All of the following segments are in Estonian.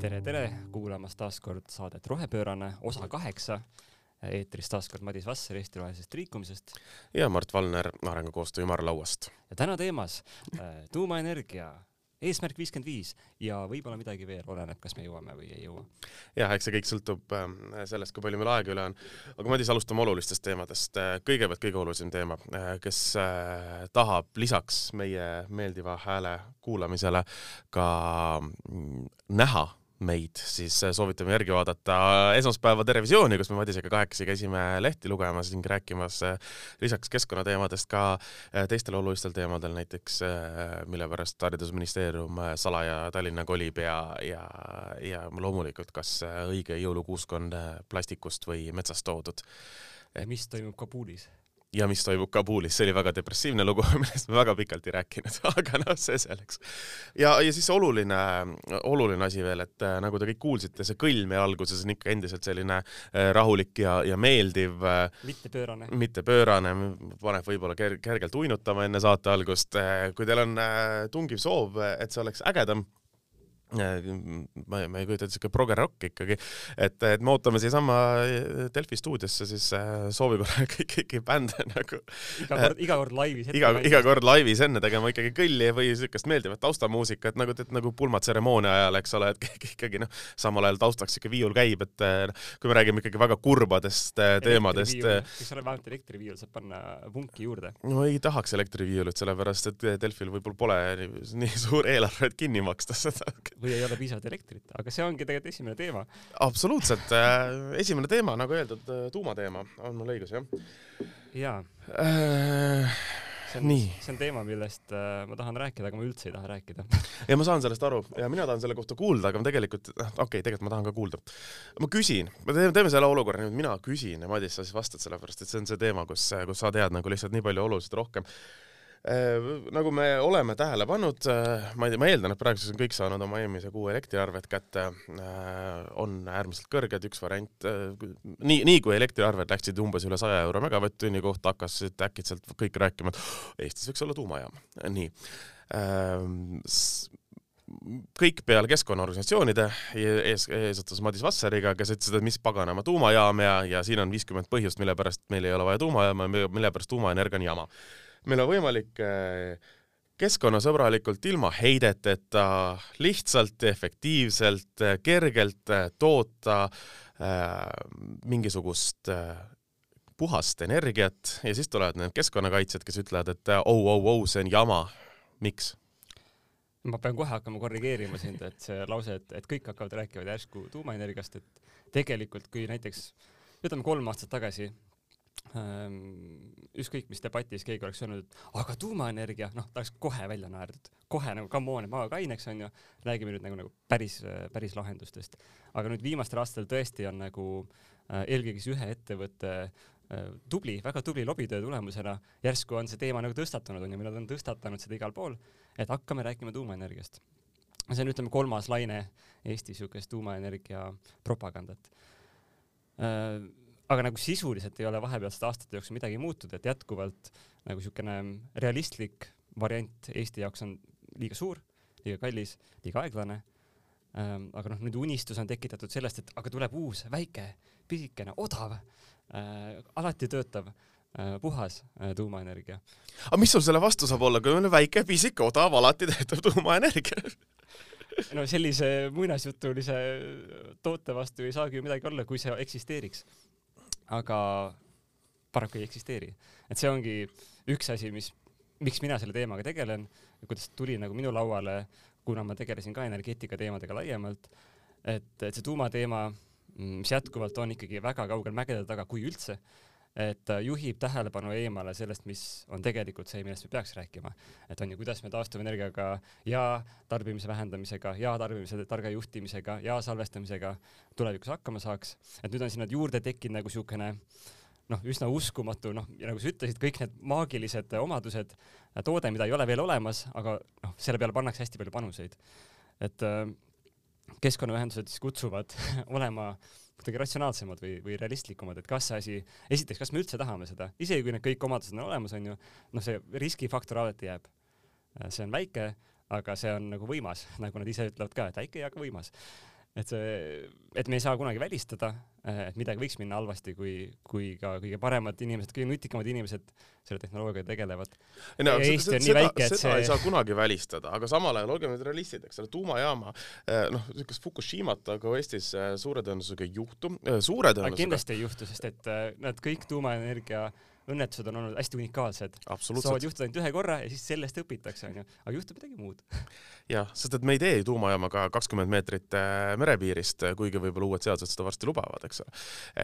tere, tere kuulamast taas kord saadet Rohepöörane, osa kaheksa. eetris taas kord Madis Vasser Eesti Rohelisest Liikumisest. ja Mart Valner Arengukoostöö ümarlauast. ja täna teemas äh, tuumaenergia, eesmärk viiskümmend viis ja võib-olla midagi veel, oleneb, kas me jõuame või ei jõua. jah, eks see kõik sõltub äh, sellest, kui palju meil aega üle on. aga Madis, alustame olulistest teemadest. kõigepealt kõige olulisem teema, kes äh, tahab lisaks meie meeldiva hääle kuulamisele ka mm, näha meid, siis soovitame järgi vaadata esmaspäeva Terevisiooni, kus me Madisega kahekesi käisime lehti lugemas ning rääkimas lisaks keskkonnateemadest ka teistel olulistel teemadel, näiteks mille pärast Haridusministeerium salaja Tallinna kolib ja, ja, ja loomulikult, kas õige jõulukuusk on plastikust või metsast toodud. mis toimub Kabulis? Ja mis toimub Kabulis, see oli väga depressiivne lugu, millest me väga pikalt ei rääkinud, aga noh, see selleks. ja, ja siis oluline, oluline asi veel, et äh, nagu te kõik kuulsite, see kõll meil alguses on ikka endiselt selline äh, rahulik ja, ja meeldiv. Äh, mitte pöörane. mitte pöörane, paneb võib-olla ker kergelt uinutama enne saate algust. kui teil on tungiv soov, et see oleks ägedam ma, ma ei kujuta ette, siuke progerokk ikkagi, et, et me ootame siiasama Delfi stuudiosse siis äh, soovi korral kõiki bände nagu. iga kord, iga kord laivis. iga, iga kord laivis enne tegema ikkagi kõlli või siukest meeldivat taustamuusikat nagu tead nagu pulmatseremoonia ajal, eks ole, et ikkagi noh, samal ajal taustaks siuke viiul käib, et noh, kui me räägime ikkagi väga kurbadest äh, teemadest. kas seal vähemalt elektriviiul saab panna vunki juurde? no ei tahaks elektriviiulit, sellepärast et Delfil võib-olla pole nii, nii suur eelarve, et kinni maksta seda või ei ole piisavalt elektrit, aga see ongi tegelikult esimene teema. absoluutselt äh,, esimene teema, nagu öeldud, äh, tuumateema, on mul õigus, jah? jaa äh,. see on, see on teema, millest äh, ma tahan rääkida, aga ma üldse ei taha rääkida ja ma saan sellest aru ja mina tahan selle kohta kuulda, aga ma tegelikult, noh, okei okay,, tegelikult ma tahan ka kuulda. ma küsin, me teeme, teeme selle olukorra nüüd, mina küsin ja Madis, sa siis vastad, sellepärast et see on see teema, kus, kus sa tead nagu lihtsalt nii palju oluliselt rohkem nagu me oleme tähele pannud, äh, ma ei tea, ma eeldan, et praeguseks on kõik saanud oma eelmise kuu elektriarved kätte, äh, on äärmiselt kõrged, üks variant, nii, nii kui elektriarved läksid umbes üle saja euro megavatt-tunni kohta, hakkasid äkitselt kõik rääkima, et Eestis võiks olla tuumajaam, nii. Kõik peale keskkonnaorganisatsioonide ees, eesotsas Madis Vasseriga, kes ütlesid, et mis paganama tuumajaam ja, ja siin on viiskümmend põhjust, mille pärast meil ei ole vaja tuumajaama, mille pärast tuumaenergia on jama meil on võimalik äh, keskkonnasõbralikult, ilma heideteta, lihtsalt, efektiivselt, äh, kergelt äh, toota mingisugust puhast energiat ja siis tulevad need keskkonnakaitsjad, kes ütlevad, et oh, oh, oh, see on jama. miks? ma pean kohe hakkama korrigeerima sind, et see lause, et, et kõik hakkavad rääkima järsku tuumaenergiast, et tegelikult kui näiteks ütleme kolm aastat tagasi ükskõik mis debatis keegi oleks öelnud, et aga tuumaenergia, noh, ta oleks kohe välja naerdud, kohe nagu come on, maa kaineks onju, räägime nüüd nagu, nagu päris, päris lahendustest. aga nüüd viimastel aastatel tõesti on nagu äh, eelkõige siis ühe ettevõtte äh, tubli, väga tubli lobitöö tulemusena järsku on see teema nagu tõstatunud onju, nad on tõstatanud seda igal pool, et hakkame rääkima tuumaenergiast. see on, ütleme, kolmas laine Eesti siukest tuumaenergia propagandat äh, aga nagu sisuliselt ei ole vahepealsete aastate jooksul midagi muutunud, et jätkuvalt nagu niisugune realistlik variant Eesti jaoks on liiga suur, liiga kallis, liiga aeglane ähm,. aga noh, nüüd unistus on tekitatud sellest, et aga tuleb uus, väike, pisikene, odav äh,, alati töötav äh, puhas äh, tuumaenergia. aga mis sul selle vastu saab olla, kui on väike, pisike, odav, alati töötav tuumaenergia no sellise muinasjutulise toote vastu ei saagi ju midagi olla, kui see eksisteeriks aga paraku ei eksisteeri. et see ongi üks asi, mis, miks mina selle teemaga tegelen kuidas tuli nagu minu lauale, kuna ma tegelesin ka energeetika teemadega laiemalt, et, et see tuumateema, mis jätkuvalt on ikkagi väga kaugel mägede taga, kui üldse, et juhib tähelepanu eemale sellest, mis on tegelikult see, millest me peaks rääkima. et on ju, kuidas me taastuvenergiaga ja tarbimise vähendamisega ja tarbimise targa juhtimisega ja salvestamisega tulevikus hakkama saaks. et nüüd on sinna juurde tekkinud nagu siukene noh, üsna uskumatu, noh, ja nagu sa ütlesid, kõik need maagilised omadused, toode, mida ei ole veel olemas, aga noh, selle peale pannakse hästi palju panuseid. et äh, keskkonnaühendused siis kutsuvad olema kuidagi ratsionaalsemad või, või realistlikumad, et kas see asi, esiteks, kas me üldse tahame seda, isegi kui need kõik omadused on olemas, onju, noh, see riskifaktor alati jääb. see on väike, aga see on nagu võimas, nagu nad ise ütlevad ka, et väike ja ka võimas. Et see, et me ei saa kunagi välistada, et midagi võiks minna halvasti, kui, kui ka kõige paremad inimesed, kõige nutikamad inimesed selle tehnoloogiaga tegelevad. No, Eesti on nii väike, et seda see... ei saa kunagi välistada, aga samal ajal olgem nüüd realistid, eks ole, tuumajaama noh, niisugust Fukushimat aga Eestis suure tõenäosusega ei juhtu, suure tõenäosusega kindlasti ei juhtu, sest et nad kõik tuumaenergia õnnetused on olnud hästi unikaalsed. saavad juhtuda ainult ühe korra ja siis sellest õpitakse, onju. aga juhtub midagi muud. jah, sest et me ei tee tuumajaama ka kakskümmend meetrit äh, merepiirist, äh, kuigi võib-olla uued seadused seda varsti lubavad, eks ole.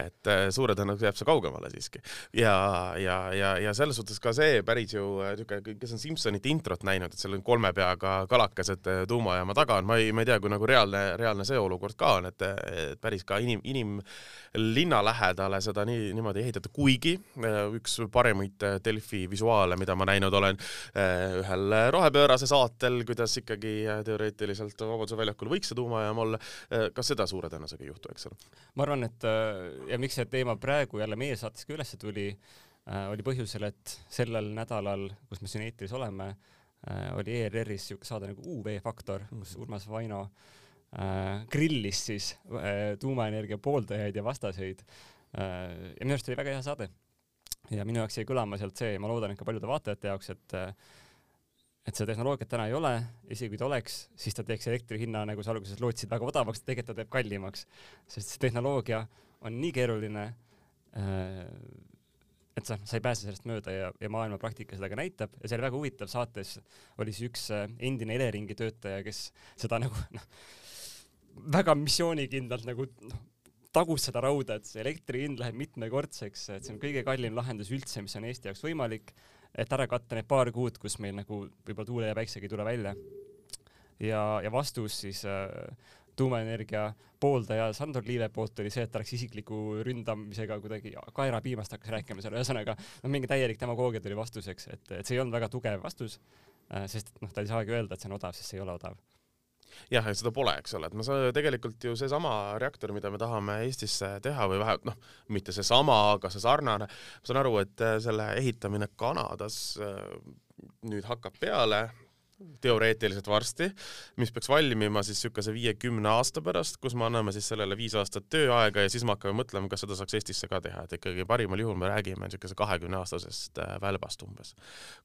et äh, suure tõenäosusega jääb see kaugemale siiski. ja, ja, ja, ja selles suhtes ka see päris ju niisugune, kes on Simsonite introt näinud, et seal on kolme peaga kalakesed tuumajaama taga on, ma ei, ma ei tea, kui nagu reaalne, reaalne see olukord ka on, et, et päris ka inim, inimlinna lähedale seda nii, niimoodi ehitata, kuigi üks parimaid Delfi visuaale, mida ma näinud olen ühel rohepöörase saatel, kuidas ikkagi äh, teoreetiliselt Vabaduse väljakul võiks see tuumajaam olla. ka seda suure tõenäosusega ei juhtu, eks ole. ma arvan, et ja miks see teema praegu jälle meie saates ka üles tuli, oli põhjusel, et sellel nädalal, kus me siin eetris oleme, oli ERR-is siuke saade nagu UV Faktor, kus mhm. Urmas Vaino äh, grillis siis äh, tuumaenergia pooldajaid ja vastaseid äh,. ja minu arust oli väga hea saade ja minu jaoks jäi kõlama sealt see ja ma loodan, et ka paljude vaatajate jaoks, et et seda tehnoloogiat täna ei ole, isegi kui ta oleks, siis ta teeks elektri hinna, nagu sa alguses lootsid, väga odavaks, tegelikult ta teeb kallimaks, sest see tehnoloogia on nii keeruline, äh, et sa, sa ei pääse sellest mööda ja, ja maailma praktika seda ka näitab. Ja see oli väga huvitav, saates oli siis üks äh, endine Eleringi töötaja, kes seda nagu noh, väga missioonikindlalt nagu noh, tagus seda rauda, et see elektri hind läheb mitmekordseks, et see on kõige kallim lahendus üldse, mis on Eesti jaoks võimalik, et ära katta need paar kuud, kus meil nagu võib-olla tuule ja päiksega ei tule välja. ja, ja vastus siis äh, tuumaenergia pooldaja Sandor Liive poolt oli see, et ta läks isikliku ründamisega kuidagi kaerapiimast hakkas rääkima seal, ühesõnaga no mingi täielik demagoogia tuli vastuseks, et, et see ei olnud väga tugev vastus äh,, sest noh, ta ei saagi öelda, et see on odav, sest see ei ole odav jah, et seda pole, eks ole, et ma saan tegelikult ju seesama reaktor, mida me tahame Eestisse teha või vähemalt noh, mitte seesama, aga see sarnane, ma saan aru, et äh, selle ehitamine Kanadas äh, nüüd hakkab peale, teoreetiliselt varsti, mis peaks valmima siis niisuguse viiekümne aasta pärast, kus me anname siis sellele viis aastat tööaega ja siis me hakkame mõtlema, kas seda saaks Eestisse ka teha, et ikkagi parimal juhul me räägime niisuguse kahekümne aastasest äh, välbast umbes,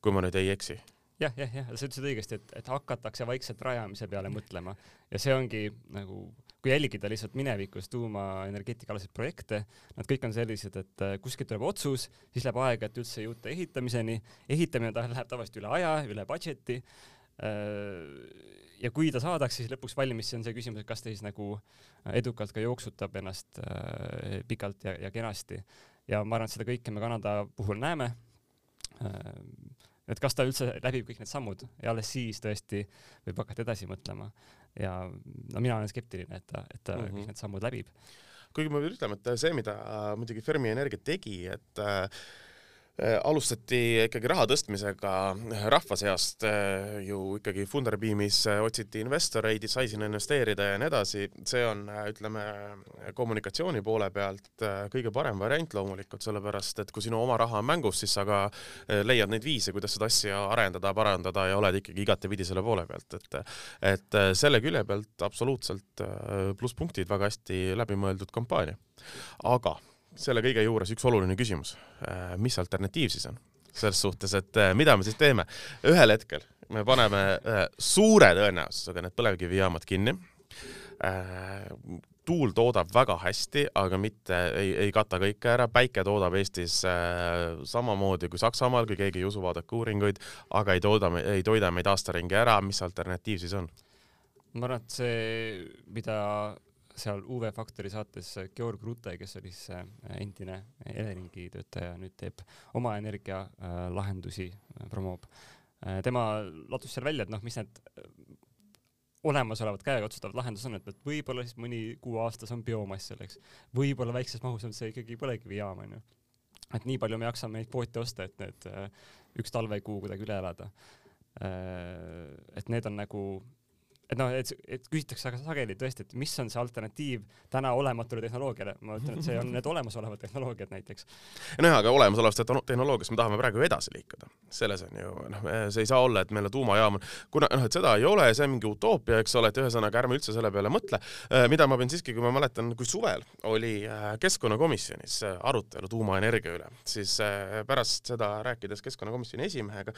kui ma nüüd ei eksi jah, jah, jah, sa ütlesid õigesti, et, et hakatakse vaikselt rajamise peale mõtlema ja see ongi nagu, kui jälgida lihtsalt minevikus tuumaenergeetikaalaseid projekte, nad kõik on sellised, et äh, kuskilt tuleb otsus, siis läheb aega, et üldse jõuda ehitamiseni, ehitamine ta läheb tavaliselt üle aja, üle budget'i. Äh, ja kui ta saadakse siis lõpuks valmis, siis on see küsimus, et kas ta siis nagu edukalt ka jooksutab ennast äh, pikalt ja, ja kenasti. ja ma arvan, et seda kõike me Kanada puhul näeme et kas ta üldse läbib kõik need sammud ja alles siis tõesti võib hakata edasi mõtlema. ja no mina olen skeptiline, et ta, et ta mm -hmm. kõik need sammud läbib. kuigi ma pean ütlema, et see, mida muidugi Fermi Energia tegi, et äh, Äh, alustati ikkagi raha tõstmisega rahva seast äh, ju ikkagi Funderbeamis äh, otsiti investoreid, sai sinna investeerida ja nii edasi, see on, ütleme, kommunikatsiooni poole pealt kõige parem variant loomulikult, sellepärast et kui sinu oma raha on mängus, siis sa ka leiad neid viise, kuidas seda asja arendada, parandada ja oled ikkagi igatepidi selle poole pealt, et et selle külje pealt absoluutselt plusspunktid, väga hästi läbimõeldud kampaania. aga selle kõige juures üks oluline küsimus. Äh, mis alternatiiv siis on? selles suhtes, et äh, mida me siis teeme? ühel hetkel me paneme äh, suure tõenäosusega need põlevkivijaamad kinni. tuul toodab väga hästi, aga mitte ei, ei kata kõike ära, päike toodab Eestis samamoodi kui Saksamaal, kui keegi ei usu, vaadake uuringuid, aga ei tooda, ei toida meid aastaringi ära, mis alternatiiv siis on? ma arvan, et see, mida seal UV Faktori saates Georg Rute, kes oli siis äh, endine Eleringi töötaja, nüüd teeb oma energialahendusi, äh. Äh, tema ladus seal välja, et noh, mis need olemasolevad käeotsustavad lahendused on, et, et võib-olla siis mõni kuu aastas on biomass selleks, võib-olla väikses mahus on see ikkagi põlevkivijaam onju. et nii palju me jaksame neid kvoote osta, et need üks talvekuu kuidagi üle elada. et need on nagu et noh, et, et küsitakse väga sageli tõesti, et mis on see alternatiiv täna olematule tehnoloogiale, ma ütlen, et see on need olemasolevad tehnoloogiad näiteks. nojah, aga olemasolevast tehnoloogiast me tahame praegu edasi liikuda, selles on ju, noh, see ei saa olla, et meil on tuumajaam, kuna noh, et seda ei ole, see on mingi utoopia, eks ole, et ühesõnaga ärme üldse selle peale mõtle, äh, mida ma pean siiski, kui ma mäletan, kui suvel oli äh, keskkonnakomisjonis arutelu tuumaenergia üle, siis pärast seda rääkides keskkonnakomisjoni esimehega,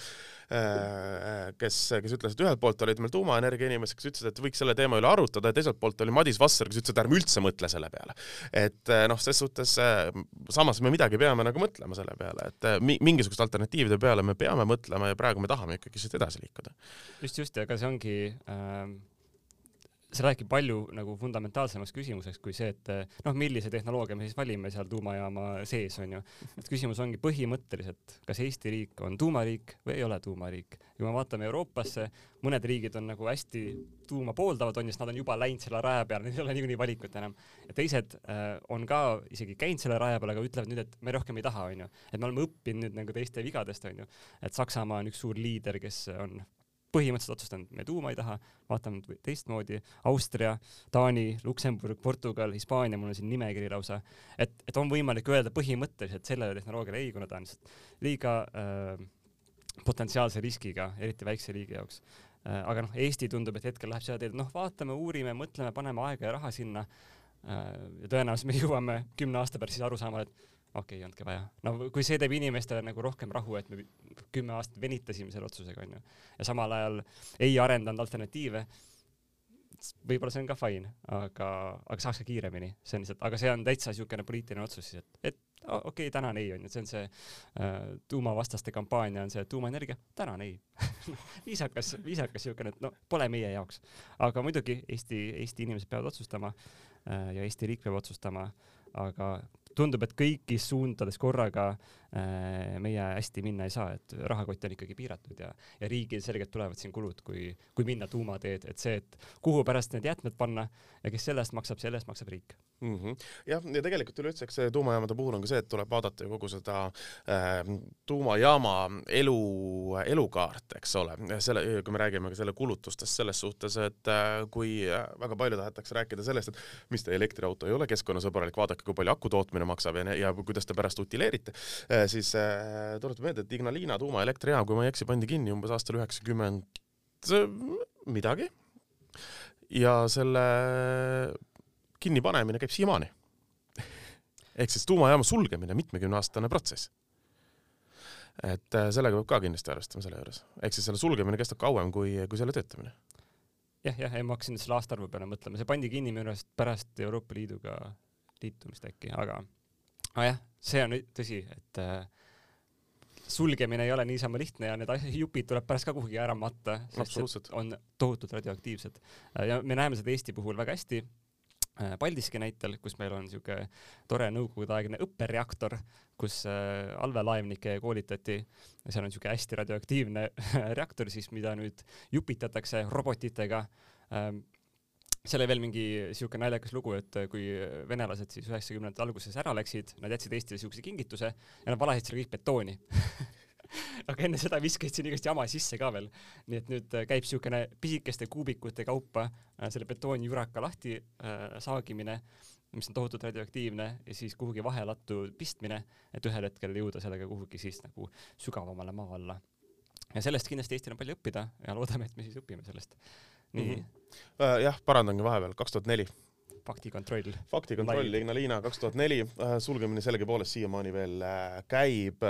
kes, kes ütles, et ühelt poolt olid meil tuumaenergia inimesed, kes ütlesid, et võiks selle teema üle arutada ja teiselt poolt oli Madis Vasser, kes ütles, et ärme üldse mõtle selle peale. et noh, ses suhtes samas me midagi peame nagu mõtlema selle peale, et mingisuguste alternatiivide peale me peame mõtlema ja praegu me tahame ikkagi siit edasi liikuda. just, just, aga see ongi äh see räägib palju nagu fundamentaalsemast küsimusest kui see, et noh, millise tehnoloogia me siis valime seal tuumajaama sees onju. et küsimus ongi põhimõtteliselt, kas Eesti riik on tuumariik või ei ole tuumariik. kui me vaatame Euroopasse, mõned riigid on nagu hästi tuuma pooldavad onju, sest nad on juba läinud selle raja peale, neil ei ole niikuinii valikut enam. ja teised äh, on ka isegi käinud selle raja peal, aga ütlevad nüüd, et me rohkem ei taha onju. et me oleme õppinud nüüd nagu teiste vigadest onju. et Saksamaa on üks suur liider, kes on põhimõtteliselt otsustanud, me tuuma ei taha, vaatame teistmoodi, Austria, Taani, Luksemburg, Portugal, Hispaania, mul on siin nimekiri lausa, et, et on võimalik öelda põhimõtteliselt sellele tehnoloogiale ei, kuna ta on lihtsalt liiga äh, potentsiaalse riskiga, eriti väikse riigi jaoks äh,. aga noh, Eesti tundub, et hetkel läheb seda teed, noh, vaatame, uurime, mõtleme, paneme aega ja raha sinna äh,. ja tõenäoliselt me jõuame kümne aasta pärast siis arusaamale, et okei okay,, ei olnudki vaja. no kui see teeb inimestele nagu rohkem rahu, et me kümme aastat venitasime selle otsusega, onju, ja samal ajal ei arendanud alternatiive, võib-olla see on ka fine, aga, aga saaks ka kiiremini, see on lihtsalt, aga see on täitsa niisugune poliitiline otsus siis, et, et okei okay,, tänan ei, onju, see on see äh, tuumavastaste kampaania on see tuumaenergia, tänan ei viisakas, viisakas niisugune, et no pole meie jaoks. aga muidugi Eesti, Eesti inimesed peavad otsustama äh, ja Eesti riik peab otsustama, aga tundub, et kõigis suundades korraga meie hästi minna ei saa, et rahakott on ikkagi piiratud ja, ja riigil selgelt tulevad siin kulud, kui, kui minna tuumateed, et see, et kuhu pärast need jäätmed panna ja kes selle eest maksab, selle eest maksab riik mm. -hmm. jah, ja tegelikult üleüldse, eks tuumajaamade puhul on ka see, et tuleb vaadata ju kogu seda äh, tuumajaama elu, elukaart, eks ole, selle, kui me räägime ka selle kulutustest selles suhtes, et äh, kui väga palju tahetakse rääkida sellest, et mis ta elektriauto ei ole keskkonnasõbralik, vaadake, kui palju aku tootmine maksab ja, ja kuidas te pärast utileerite, äh, siis äh, tuletan meelde, et Ignalina tuumaelektrijaam, kui ma ei eksi, pandi kinni umbes aastal üheksakümmend midagi. ja selle kinnipanemine käib siiamaani. ehk siis tuumajaama sulgemine, mitmekümneaastane protsess et äh, sellega peab ka kindlasti arvestama selle juures, ehk siis selle sulgemine kestab kauem kui, kui selle töötamine jah, jah, ei ma hakkasin selle aastaarvu peale mõtlema, see pandi kinni minu arust pärast Euroopa Liiduga liitumist äkki, aga ah jah, see on tõsi, et äh, sulgemine ei ole niisama lihtne ja need jupid tuleb pärast ka kuhugi ära matta, sest on tohutult radioaktiivsed. Äh, ja me näeme seda Eesti puhul väga hästi äh, Paldiski näitel, kus meil on niisugune tore nõukogudeaegne õppereaktor, kus allveelaevnikke koolitati, seal on niisugune hästi radioaktiivne reaktor siis, mida nüüd jupitatakse robotitega. Ähm, seal oli veel mingi siuke naljakas lugu, et kui venelased siis üheksakümnendate alguses ära läksid, nad jätsid Eestile siukse kingituse ja nad valasid selle kõik betooni aga enne seda viskasid siin igast jama sisse ka veel. nii et nüüd käib siukene pisikeste kuubikute kaupa äh, selle betoonijuraka lahti äh, saagimine, mis on tohutult radioaktiivne ja siis kuhugi vahelattu pistmine, et ühel hetkel jõuda sellega kuhugi siis nagu sügavamale maa alla. ja sellest kindlasti Eestil on palju õppida ja loodame, et me siis õpime sellest nii mm. -hmm. jah, parandangi vahepeal, kaks tuhat neli. faktikontroll. faktikontroll, Ignalina kaks tuhat neli, äh, sulgemine sellegipoolest siiamaani veel äh, käib,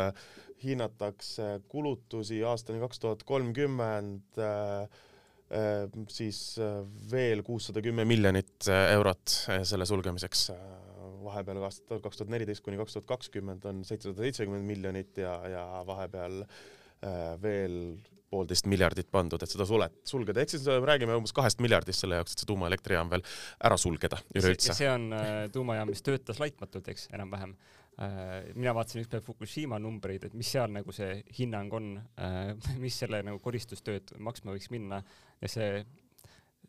hinnatakse kulutusi aastani kaks tuhat kolmkümmend siis veel kuussada kümme miljonit eurot selle sulgemiseks. vahepeal aastatel kaks tuhat neliteist kuni kaks tuhat kakskümmend on seitsesada seitsekümmend miljonit ja, ja vahepeal veel poolteist miljardit pandud, et seda sulet, sulgeda, ehk siis räägime umbes kahest miljardist selle jaoks, et see tuumaelektrijaam veel ära sulgeda üleüldse. see on äh, tuumajaam, mis töötas laitmatult, eks, enam-vähem äh,. mina vaatasin ükspäev Fukushima numbreid, et mis seal nagu see hinnang on äh,, mis selle nagu koristustööd maksma võiks minna ja see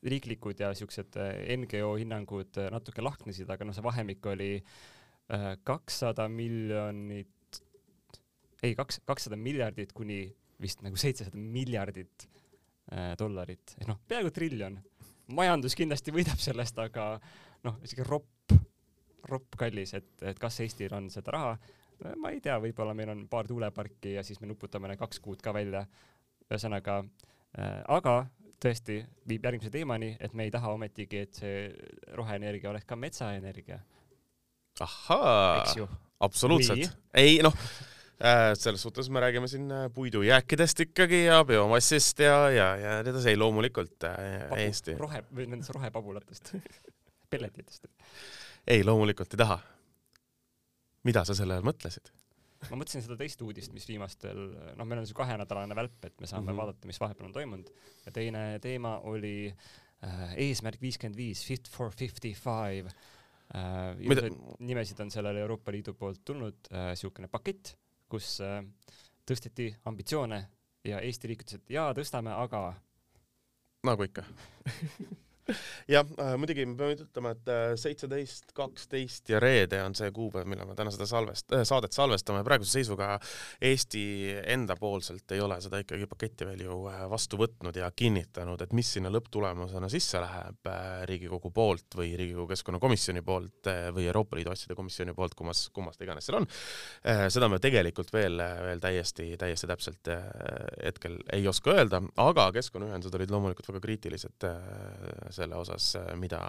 riiklikud ja siuksed äh, NGO hinnangud äh, natuke lahknesid, aga noh, see vahemik oli äh, kakssada miljonit, ei, kaks, kakssada miljardit kuni vist nagu seitsesada miljardit äh, dollarit, ehk noh, peaaegu triljon majandus kindlasti võidab sellest, aga noh, isegi ropp, ropp kallis, et, et kas Eestil on seda raha, ma ei tea, võib-olla meil on paar tuuleparki ja siis me nuputame need kaks kuud ka välja. ühesõnaga äh,, aga tõesti viib järgmise teemani, et me ei taha ometigi, et see roheenergia oleks ka metsaenergia. ahhaa, absoluutselt. ei noh äh,, selles suhtes me räägime siin äh, puidujääkidest ikkagi ja biomassist ja, ja, ja nii edasi, ei loomulikult äh, Pabu, Eesti. rohe, või nendest rohepabulatest pelletitest. ei, loomulikult ei taha. mida sa selle all mõtlesid? ma mõtlesin seda teist uudist, mis viimastel, noh, meil on see kahenädalane välp, et me saame mm. -hmm. vaadata, mis vahepeal on toimunud. ja teine teema oli äh, eesmärk viiskümmend viis, Fit for fifty five äh,. Nimesid on sellele Euroopa Liidu poolt tulnud äh,, niisugune pakett, kus äh, tõsteti ambitsioone ja Eesti riik ütles, et jaa, tõstame, aga nagu ikka jah äh,, muidugi me peame ütlema, et seitseteist, kaksteist ja reede on see kuupäev, millal me täna seda salvest- äh,, saadet salvestame. praeguse seisuga Eesti endapoolselt ei ole seda ikkagi paketti veel ju äh, vastu võtnud ja kinnitanud, et mis sinna lõpptulemusena sisse läheb äh, Riigikogu poolt või Riigikogu Keskkonnakomisjoni poolt äh, või Euroopa Liidu asjade komisjoni poolt, kummas, kummas ta iganes seal on äh,. seda me tegelikult veel, veel täiesti, täiesti täpselt äh, hetkel ei oska öelda, aga keskkonnaühendused olid loomulikult väga kriitilised äh, selle osas, mida,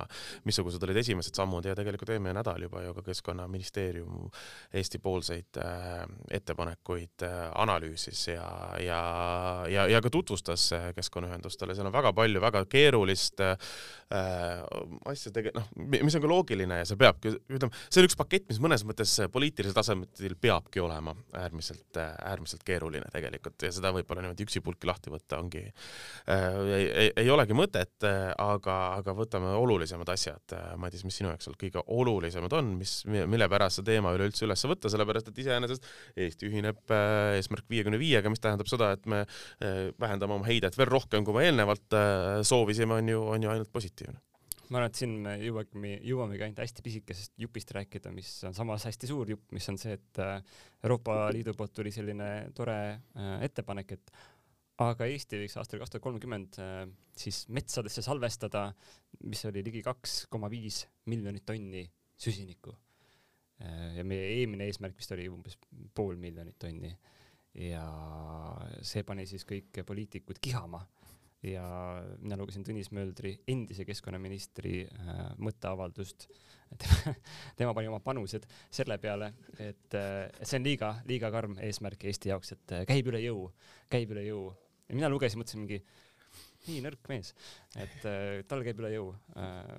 missugused olid esimesed sammud ja tegelikult eelmine nädal juba ju ka Keskkonnaministeerium Eesti-poolseid äh, ettepanekuid äh, analüüsis ja, ja, ja, ja ka tutvustas äh, keskkonnaühendustele, seal on väga palju väga keerulist äh, asja tege-, noh, mis on ka loogiline ja see peabki, ütleme, see on üks pakett, mis mõnes mõttes poliitilisel tasemel peabki olema äärmiselt, äärmiselt keeruline tegelikult ja seda võib-olla niimoodi üksipulki lahti võtta ongi äh,, ei, ei, ei olegi mõtet äh,, aga, aga võtame olulisemad asjad. Madis, mis sinu jaoks kõige olulisemad on, mis, mille pärast see teema üleüldse üles võtta, sellepärast et iseenesest Eesti ühineb äh, eesmärk viiekümne viiega, mis tähendab seda, et me äh, vähendame oma heidet veel rohkem, kui me eelnevalt äh, soovisime, on ju, on ju ainult positiivne ma arvan, et siin me jõuame, jõuamegi ainult hästi pisikesest jupist rääkida, mis on samas hästi suur jupp, mis on see, et Euroopa Liidu poolt tuli selline tore ettepanek, et aga Eesti võiks aastal kaks tuhat kolmkümmend siis metsadesse salvestada, mis oli ligi kaks koma viis miljonit tonni süsinikku. ja meie eelmine eesmärk vist oli umbes pool miljonit tonni. ja see pani siis kõik poliitikud kihama ja mina lugesin Tõnis Möldri, endise keskkonnaministri äh, mõtteavaldust. tema, tema pani oma panused selle peale, et äh, see on liiga, liiga karm eesmärk Eesti jaoks, et äh, käib üle jõu, käib üle jõu. Ja mina lugesin, mõtlesin mingi nii nõrk mees, et äh, tal käib üle jõu äh,.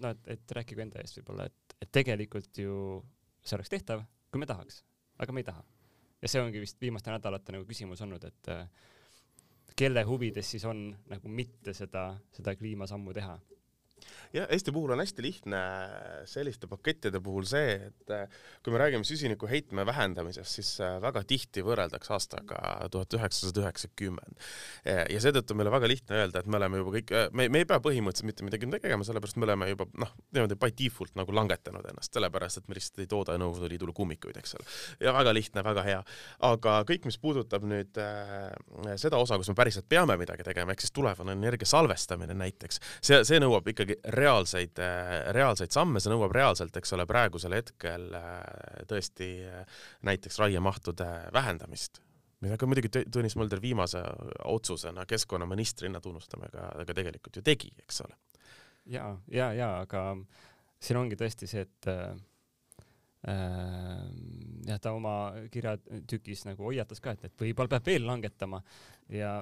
no et, et rääkigu enda eest võib-olla, et, et tegelikult ju see oleks tehtav, kui me tahaks, aga me ei taha. ja see ongi vist viimaste nädalate nagu küsimus olnud, et äh, kelle huvides siis on nagu mitte seda, seda kliimasammu teha? Jah, Eesti puhul on hästi lihtne selliste pakettide puhul see, et kui me räägime süsiniku heitme vähendamisest, siis väga tihti võrreldakse aastaga tuhat üheksasada üheksakümmend. ja seetõttu meil on väga lihtne öelda, et me oleme juba kõik, me, me ei pea põhimõtteliselt mitte midagi tegema, sellepärast me oleme juba noh, niimoodi by default nagu langetanud ennast, sellepärast et me lihtsalt ei tooda Nõukogude Liidule kummikuid, eks ole. ja väga lihtne, väga hea. aga kõik, mis puudutab nüüd äh, seda osa, kus me päriselt peame midagi tegema, ehk siis tulevane energia salvestamine näiteks, see, see nõuab ikkagi reaalseid, reaalseid samme, see nõuab reaalselt, eks ole, praegusel hetkel tõesti näiteks raiemahtude vähendamist, mida ka muidugi Tõnis Mölder viimase otsusena keskkonnaministrina tunnustame ka, ka tegelikult ju tegi, eks ole. ja, ja, ja aga siin ongi tõesti see, et äh, jah, ta oma kirjatükis nagu hoiatas ka, et, et võib-olla peab veel langetama ja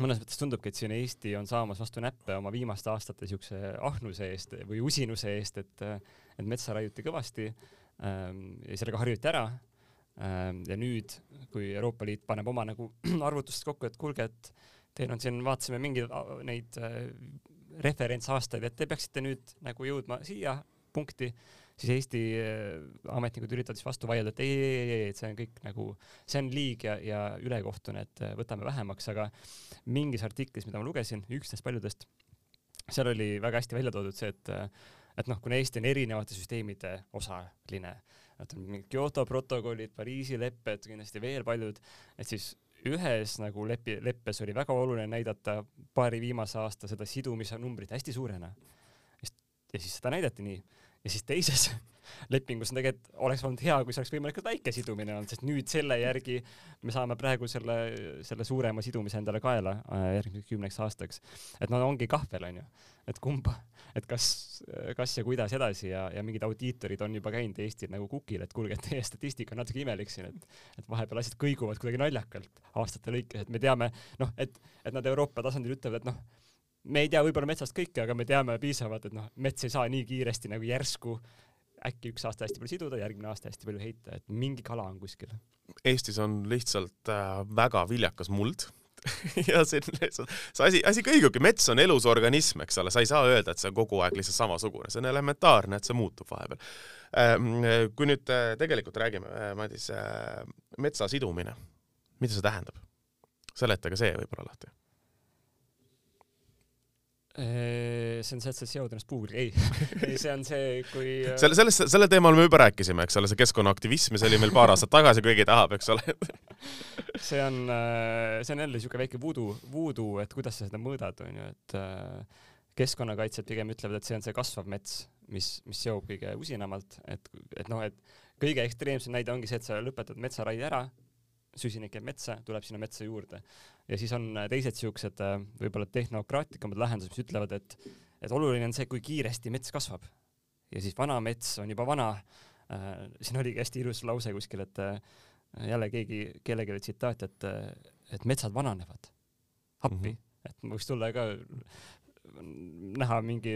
mõnes mõttes tundubki, et siin Eesti on saamas vastu näppe oma viimaste aastate siukse ahnuse eest või usinuse eest, et, et metsa raiuti kõvasti ähm, ja sellega harjuti ära ähm,. ja nüüd, kui Euroopa Liit paneb oma nagu arvutused kokku, et kuulge, et teil on siin, vaatasime mingeid neid äh, referentsaastaid, et te peaksite nüüd nagu jõudma siia punkti, siis Eesti äh, ametnikud üritavad siis vastu vaielda, et ei, ei, ei, ei, et see on kõik nagu, see on liig ja, ja ülekohtune, et äh, võtame vähemaks, aga mingis artiklis, mida ma lugesin, üks neist paljudest, seal oli väga hästi välja toodud see, et et noh, kuna Eesti on erinevate süsteemide osaline, et on mingid Kyoto protokollid, Pariisi lepped, kindlasti veel paljud, et siis ühes nagu lepi, leppes oli väga oluline näidata paari viimase aasta seda sidumise numbrit hästi suurena. ja siis seda näidati nii ja siis teises lepingus on tegelikult, oleks olnud hea, kui see oleks võimalikult väike sidumine olnud, sest nüüd selle järgi me saame praegu selle, selle suurema sidumise endale kaela äh, järgmiseks kümneks aastaks. et no ongi kahvel, onju, et kumba, et kas, kas ja kuidas edasi ja, ja mingid audiitorid on juba käinud Eestil nagu kukil, et kuulge, teie statistika on natuke imelik siin, et, et vahepeal asjad kõiguvad kuidagi naljakalt aastate lõikes, et me teame, noh, et, et nad Euroopa tasandil ütlevad, et noh, me ei tea võib-olla metsast kõike, aga me teame piisavalt, et noh, mets ei saa nii kiiresti nagu järsku äkki üks aasta hästi palju siduda, järgmine aasta hästi palju heita, et mingi kala on kuskil. Eestis on lihtsalt äh, väga viljakas muld ja see on lihtsalt, see asi, asi kõigubki, mets on elus organism, eks ole, sa ei saa öelda, et see on kogu aeg lihtsalt samasugune, see on elementaarne, et see muutub vahepeal. Ähm, kui nüüd äh, tegelikult räägime, äh, Madis, äh, metsa sidumine, mida see tähendab? seleta ka see võib-olla lahti see on see, et sa seod ennast puuga, ei. Ei, see on see, kui selle, sellest, selle teemal me juba rääkisime, eks ole, see keskkonnaaktivism ja see oli meil paar aastat tagasi, keegi tahab, eks ole. See on, see on jälle siuke väike voodoo, voodoo, et kuidas sa seda mõõdad, onju, et keskkonnakaitsjad pigem ütlevad, et see on see kasvav mets, mis, mis seob kõige usinamalt, et, et noh, et kõige ekstreemsem näide ongi see, et sa lõpetad metsaraie ära, süsinik jääb metsa, tuleb sinna metsa juurde. ja siis on äh, teised siuksed äh, võib-olla tehnokraatlikumad lahendused, mis ütlevad, et, et oluline on see, kui kiiresti mets kasvab. ja siis vana mets on juba vana äh,. siin oligi hästi ilus lause kuskil, et jälle keegi, kellelegi oli tsitaat, et, et metsad vananevad. appi mm, -hmm. et võiks tulla ka näha mingi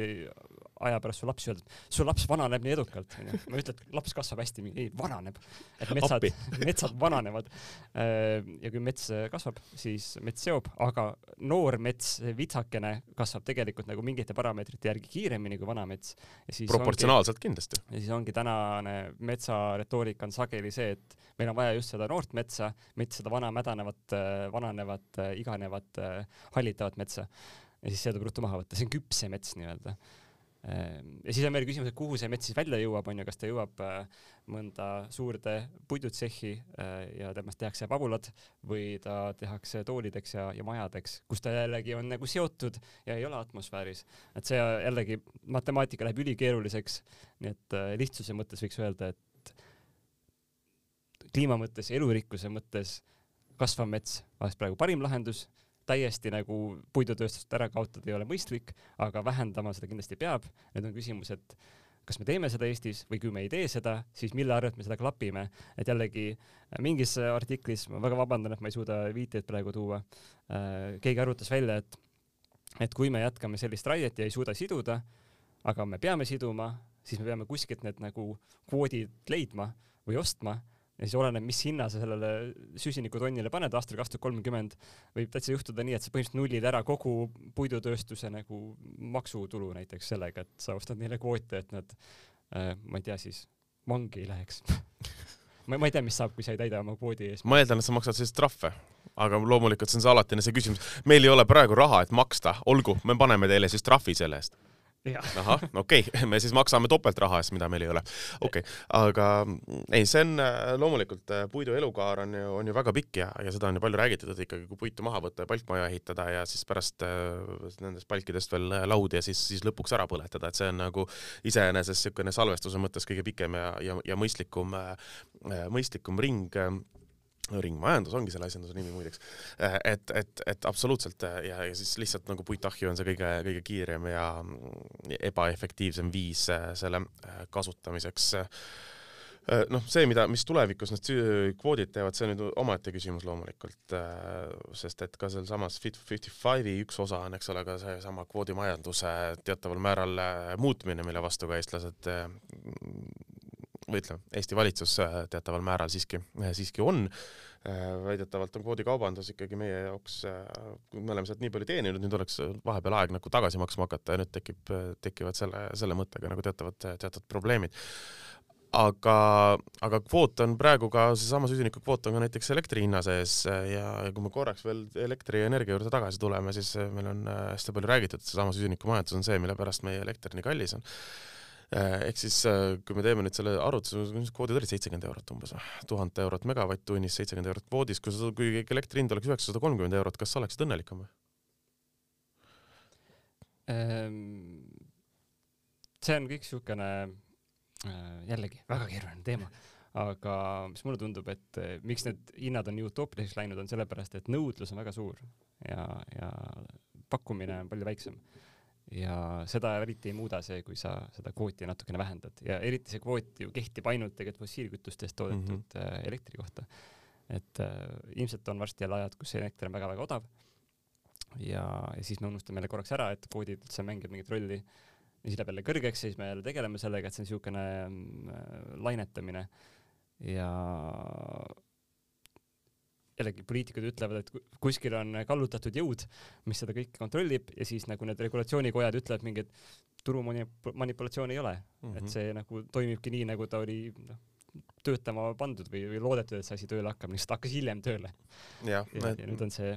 aja pärast su laps öelda, et su laps vananeb nii edukalt, onju. ma ei ütle, et laps kasvab hästi, ei, vananeb. et metsad, metsad vananevad. Äh, ja kui mets kasvab, siis mets seob, aga noor mets, vitsakene, kasvab tegelikult nagu mingite parameetrite järgi kiiremini kui vana mets. proportsionaalselt ongi, kindlasti. ja siis ongi tänane metsaretoorika on sageli see, et meil on vaja just seda noort metsa, mitte seda vana mädanevat, vananevat, iganevat, hallitavat metsa ja siis see tuleb ruttu maha võtta, see on küps see mets nii-öelda. Ehm, ja siis on veel küsimus, et kuhu see mets siis välja jõuab, on ju, kas ta jõuab äh, mõnda suurde puidutsehhi äh, ja temast tehakse pabulad või ta tehakse toolideks ja, ja majadeks, kus ta jällegi on nagu seotud ja ei ole atmosfääris. et see jällegi, matemaatika läheb ülikeeruliseks, nii et äh, lihtsuse mõttes võiks öelda, et kliima mõttes, elurikkuse mõttes kasvav mets oleks praegu parim lahendus täiesti nagu puidutööstust ära kaotada ei ole mõistlik, aga vähendama seda kindlasti peab. nüüd on küsimus, et kas me teeme seda Eestis või kui me ei tee seda, siis mille arvelt me seda klapime, et jällegi äh, mingis artiklis, ma väga vabandan, et ma ei suuda viiteid praegu tuua, äh, keegi arvutas välja, et et kui me jätkame sellist raiet ja ei suuda siduda, aga me peame siduma, siis me peame kuskilt need nagu kvoodid leidma või ostma ja siis oleneb, mis hinna sa sellele süsinikutonnile paned aastal kaks tuhat kolmkümmend, võib täitsa juhtuda nii, et sa põhimõtteliselt nullid ära kogu puidutööstuse nagu maksutulu näiteks sellega, et sa ostad neile kvoote, et nad äh,, ma ei tea siis, vangi ei läheks ma, ma ei tea, mis saab, kui sa ei täida oma kvoodi ees. ma eeldan, et sa maksad siis trahve, aga loomulikult see on see alatine see küsimus. meil ei ole praegu raha, et maksta, olgu, me paneme teile siis trahvi selle eest ahah, okei okay. me siis maksame topeltraha eest, mida meil ei ole. okei okay., aga ei, see on äh, loomulikult äh, puidu elukaar on ju, on ju väga pikk ja, ja seda on ju palju räägitud, et ikkagi kui puitu maha võtta ja palkmaja ehitada ja siis pärast äh, nendest palkidest veel laud ja siis, siis lõpuks ära põletada, et see on nagu iseenesest niisugune salvestuse mõttes kõige pikem ja, ja, ja mõistlikum, mõistlikum ring ringmajandus ongi selle asjanduse nimi muideks. Äh, et, et, et absoluutselt äh, ja, ja siis lihtsalt nagu puitahju on see kõige, kõige kiirem ja ebaefektiivsem viis äh, selle kasutamiseks. noh, see, mida, mis tulevikus need kvoodid teevad, see on nüüd omaette küsimus loomulikult, sest et ka sealsamas Fit for 55i üks osa on, eks ole, ka seesama kvoodimajanduse teataval määral muutmine, mille vastu ka eestlased või ütleme, Eesti valitsus äh, teataval määral siiski, äh, siiski on. Äh, väidetavalt on kvoodikaubandus ikkagi meie jaoks, me oleme sealt nii palju teeninud, nüüd oleks vahepeal aeg nagu tagasi maksma hakata ja nüüd tekib, tekivad selle, selle mõttega nagu teatavad, teatud probleemid aga, aga kvoot on praegu ka, seesama süsinikukvoot on ka näiteks elektri hinna sees ja kui me korraks veel elektrienergia juurde tagasi tuleme, siis meil on hästi palju räägitud, et seesama süsinikumajandus on see, mille pärast meie elekter nii kallis on ehk siis kui me teeme nüüd selle arvutuse, kvoodid olid seitsekümmend eurot umbes tuhat eurot megavatt-tunnis, seitsekümmend eurot kvoodis, kui sa, kui elektri hind oleks üheksasada kolmkümmend eurot, kas sa oleksid õnnelikum või? Ehm, see on kõik siukene jällegi väga keeruline teema aga mis mulle tundub, et eh, miks need hinnad on nii utoopiliseks läinud, on sellepärast, et nõudlus on väga suur ja, ja pakkumine on palju väiksem. Ja seda eriti ei muuda see, kui sa seda kvooti natukene vähendad ja eriti see kvoot ju kehtib ainult tegelikult fossiilkütustest toodetud mm -hmm. elektri kohta. et äh, ilmselt on varsti jälle ajad, kus elekter on väga-väga odav ja, ja siis me unustame jälle korraks ära, et kvoodid üldse mängivad mingit rolli ja siis läheb jälle kõrgeks, siis me jälle tegeleme sellega, et see on niisugune äh, lainetamine ja jällegi poliitikud ütlevad, et kuskil on kallutatud jõud, mis seda kõike kontrollib ja siis nagu need regulatsioonikojad ütlevad mingi, et turumanipulatsiooni ei ole mm, -hmm. et see nagu toimibki nii, nagu ta oli noh, töötama pandud või, või loodetud, et see asi tööle hakkab, lihtsalt hakkas hiljem tööle. ja, ja, ja nüüd on see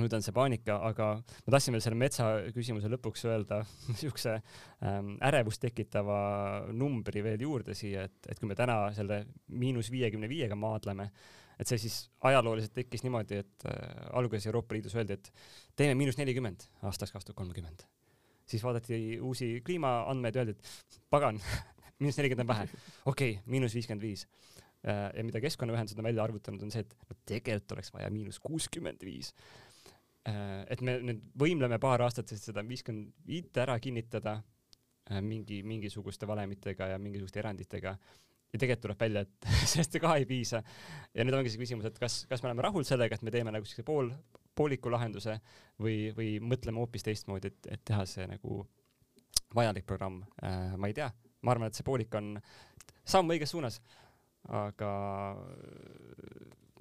nüüd on see paanika, aga ma tahtsin veel selle metsa küsimuse lõpuks öelda niisuguse ähm, ärevust tekitava numbri veel juurde siia, et, et kui me täna selle miinus viiekümne viiega maadleme, et see siis ajalooliselt tekkis niimoodi, et äh, alguses Euroopa Liidus öeldi, et teeme miinus nelikümmend aastaks kaks tuhat kolmkümmend. siis vaadati uusi kliimaandmeid, öeldi, et pagan miinus nelikümmend on vähe, okei okay,, miinus viiskümmend viis. Äh, ja mida keskkonnaühendused on välja arvutanud, on see, et no tegelikult oleks vaja miinus kuuskümmend viis et me nüüd võimleme paar aastat, sest seda viiskümmend viite ära kinnitada äh, mingi, mingisuguste valemitega ja mingisuguste eranditega ja tegelikult tuleb välja, et sellest ka ei piisa. ja nüüd ongi see küsimus, et kas, kas me oleme rahul sellega, et me teeme nagu siukse pool, pooliku lahenduse või, või mõtleme hoopis teistmoodi, et, et teha see nagu vajalik programm äh,. ma ei tea, ma arvan, et see poolik on samm õiges suunas, aga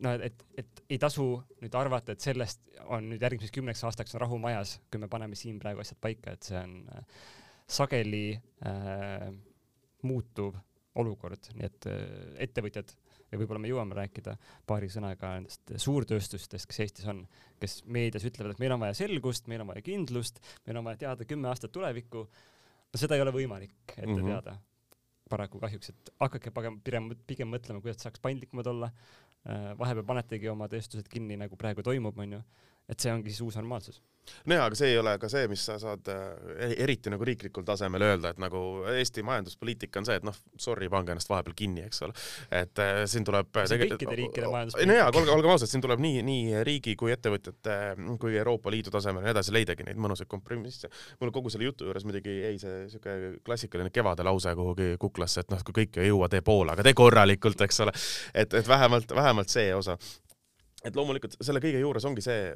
no et, et ei tasu nüüd arvata, et sellest on nüüd järgmiseks kümneks aastaks on rahu majas, kui me paneme siin praegu asjad paika, et see on äh, sageli äh, muutuv olukord, nii et äh, ettevõtjad ja võib-olla me jõuame rääkida paari sõnaga nendest suurtööstustest, kes Eestis on, kes meedias ütlevad, et meil on vaja selgust, meil on vaja kindlust, meil on vaja teada kümme aastat tulevikku. no seda ei ole võimalik ette mm -hmm. teada paraku kahjuks, et hakake pigem, pigem, mõtlema, kuidas saaks paindlikumad olla, vahepeal panetegi oma tööstused kinni, nagu praegu toimub, onju, et see ongi siis uus normaalsus nojah, aga see ei ole ka see, mis sa saad äh, eriti nagu riiklikul tasemel öelda, et nagu Eesti majanduspoliitika on see, et noh, sorry, pange ennast vahepeal kinni, eks ole. et äh, siin tuleb on kõikide riikide majanduspoliitika. no jaa, aga olgem, olgem ausad, siin tuleb nii, nii riigi kui ettevõtjate kui Euroopa Liidu tasemel ja nii edasi leidagi neid mõnusaid kompromisse. mul kogu selle jutu juures muidugi jäi see siuke klassikaline kevade lause kuhugi kuklasse, et noh, kui kõike ei jõua, tee pool, aga tee korralikult, eks ole. et, et vähemalt, vähemalt see osa et loomulikult selle kõige juures ongi see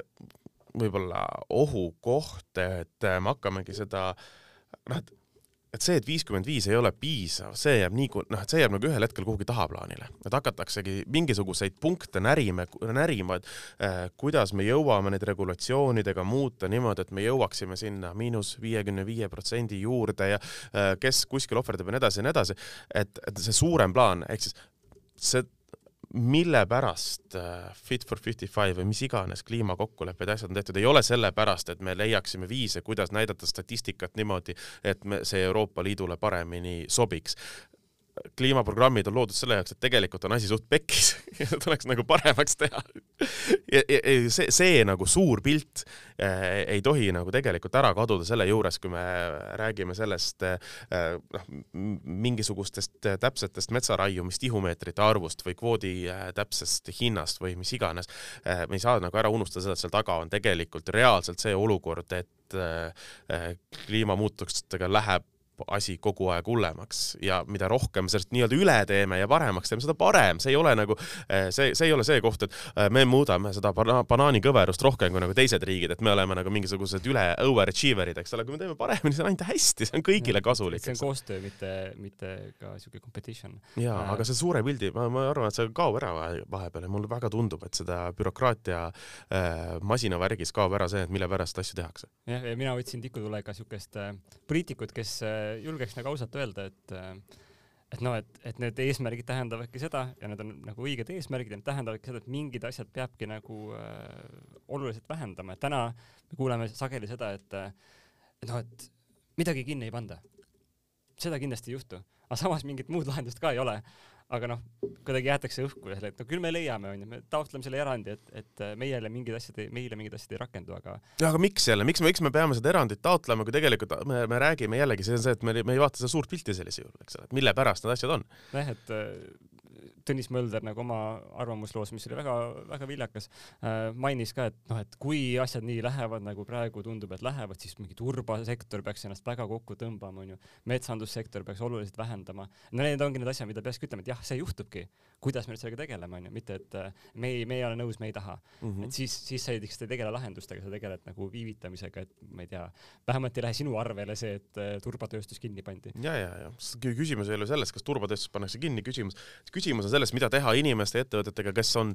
võib-olla ohukoht, et äh, me hakkamegi seda noh, et et see, et viiskümmend viis ei ole piisav, see jääb nii, noh, et see jääb nagu ühel hetkel kuhugi tahaplaanile, et hakataksegi mingisuguseid punkte närima, närima, et äh, kuidas me jõuame neid regulatsioonidega muuta niimoodi, et me jõuaksime sinna miinus viiekümne viie protsendi juurde ja äh, kes kuskil ohverdab ja nii edasi ja nii edasi, et, et see suurem plaan, ehk siis see mille pärast äh, Fit for 55 või mis iganes kliimakokkulepped ja asjad on tehtud, ei ole sellepärast, et me leiaksime viise, kuidas näidata statistikat niimoodi, et me, see Euroopa Liidule paremini sobiks kliimaprogrammid on loodud selle jaoks, et tegelikult on asi suht pekkis ja tuleks nagu paremaks teha. ja, ja, ja see, see nagu suur pilt äh, ei tohi nagu tegelikult ära kaduda selle juures, kui me räägime sellest äh, noh, mingisugustest täpsetest metsaraiumist tihumeetrite arvust või kvoodi äh, täpsest hinnast või mis iganes äh,. me ei saa nagu ära unustada seda, et seal taga on tegelikult reaalselt see olukord, et äh, äh kliimamuutustega läheb asi kogu aeg hullemaks ja mida rohkem sellest nii-öelda üle teeme ja paremaks teeme, seda parem, see ei ole nagu eh, see, see ei ole see koht, et eh, me muudame seda bana banaanikõverust rohkem kui nagu teised riigid, et me oleme nagu mingisugused üle overachiever'id, eks ole, kui me teeme paremini, see on ainult hästi, see on kõigile kasulik. see on koostöö, mitte, mitte ka siuke competition. jaa äh,, aga see suure pildi, ma, ma arvan, et see kaob ära vahepeal ja mulle väga tundub, et seda bürokraatia äh, masinavärgis kaob ära see, et mille pärast asju tehakse. jah, ja mina võtsin tikutulega siukest äh, poliitikut, kes äh, julgeks nagu ausalt öelda, et et noh, et, et need eesmärgid tähendavadki seda ja need on nagu õiged eesmärgid ja need tähendavadki seda, et mingid asjad peabki nagu äh, oluliselt vähendama, et täna me kuuleme sageli seda, et et noh, et midagi kinni ei panda. seda kindlasti ei juhtu, aga samas mingit muud lahendust ka ei ole aga noh, kuidagi jäetakse õhku selle, et no küll me leiame, onju, me taotleme selle erandi, et, et meile mingid asjad, meile mingid asjad ei rakendu, aga. jah, aga miks jälle, miks me, miks me peame seda erandit taotlema, kui tegelikult me, me räägime jällegi, see on see, et me, me ei vaata seda suurt pilti sellisel juhul, eks ole, et mille pärast need asjad on. nojah, et Tõnis Mölder nagu oma arvamusloos, mis oli väga-väga viljakas äh,, mainis ka, et noh, et kui asjad nii lähevad, nagu praegu tundub, et lähevad, siis mingi turbasektor peaks ennast väga kokku tõmbama, onju. metsandussektor peaks oluliselt vähendama. no need ongi need asjad, mida peakski ütlema, et jah, see juhtubki. kuidas me nüüd sellega tegeleme, onju, mitte et äh, me ei, me ei ole nõus, me ei taha mm. -hmm. et siis, siis sa ei, ei tegele lahendustega, sa tegeled nagu viivitamisega, et ma ei tea, vähemalt ei lähe sinu arvele see, et äh, turbatööstus kinni pandi. ja, ja, ja küsimus ei ole selles, kas turbatööstus pannakse kinni, küsimus, küsimus on selles, mida teha inimeste ja ettevõtetega, kes on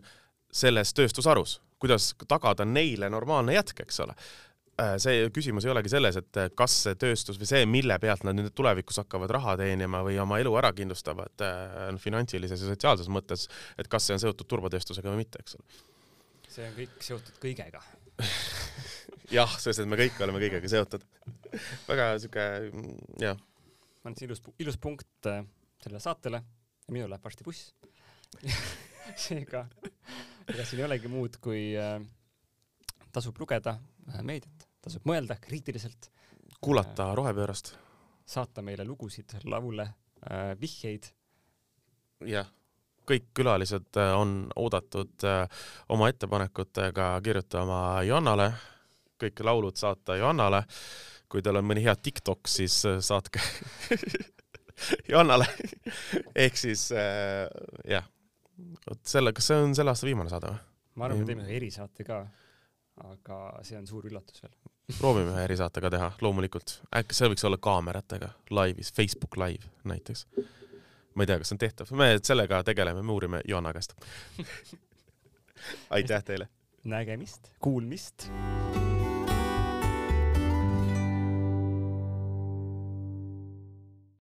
selles tööstusharus, kuidas tagada neile normaalne jätk, eks ole? Äh, see küsimus ei olegi selles, et kas see tööstus või see, mille pealt nad nüüd tulevikus hakkavad raha teenima või oma elu ära kindlustavad äh, finantsilises ja sotsiaalses mõttes, et kas see on seotud turbatööstusega või mitte, eks ole. see on kõik seotud kõigega. Jah, sest et me kõik oleme kõigega seotud. Väga siuke, jah. on see ilus, ilus punkt äh, sellele saatele ja minul läheb varsti buss seega, ega siin ei olegi muud, kui äh, tasub lugeda äh, meediat, tasub mõelda kriitiliselt. kuulata äh, rohepöörast. saata meile lugusid, laule äh,, vihjeid. jah, kõik külalised äh, on oodatud äh, oma ettepanekutega kirjutama Johannale, kõik laulud saata Johannale. kui teil on mõni hea TikTok, siis äh, saatke Johannale ehk siis äh, jah, vot selle, kas see on selle aasta viimane saade või? ma arvan, me teeme ühe erisaate ka, aga see on suur üllatus veel proovime ühe erisaate ka teha, loomulikult. äkki see võiks olla kaameratega, laivis, Facebook Live näiteks. ma ei tea, kas see on tehtav, me sellega tegeleme, me uurime Johanna käest aitäh teile! nägemist, kuulmist!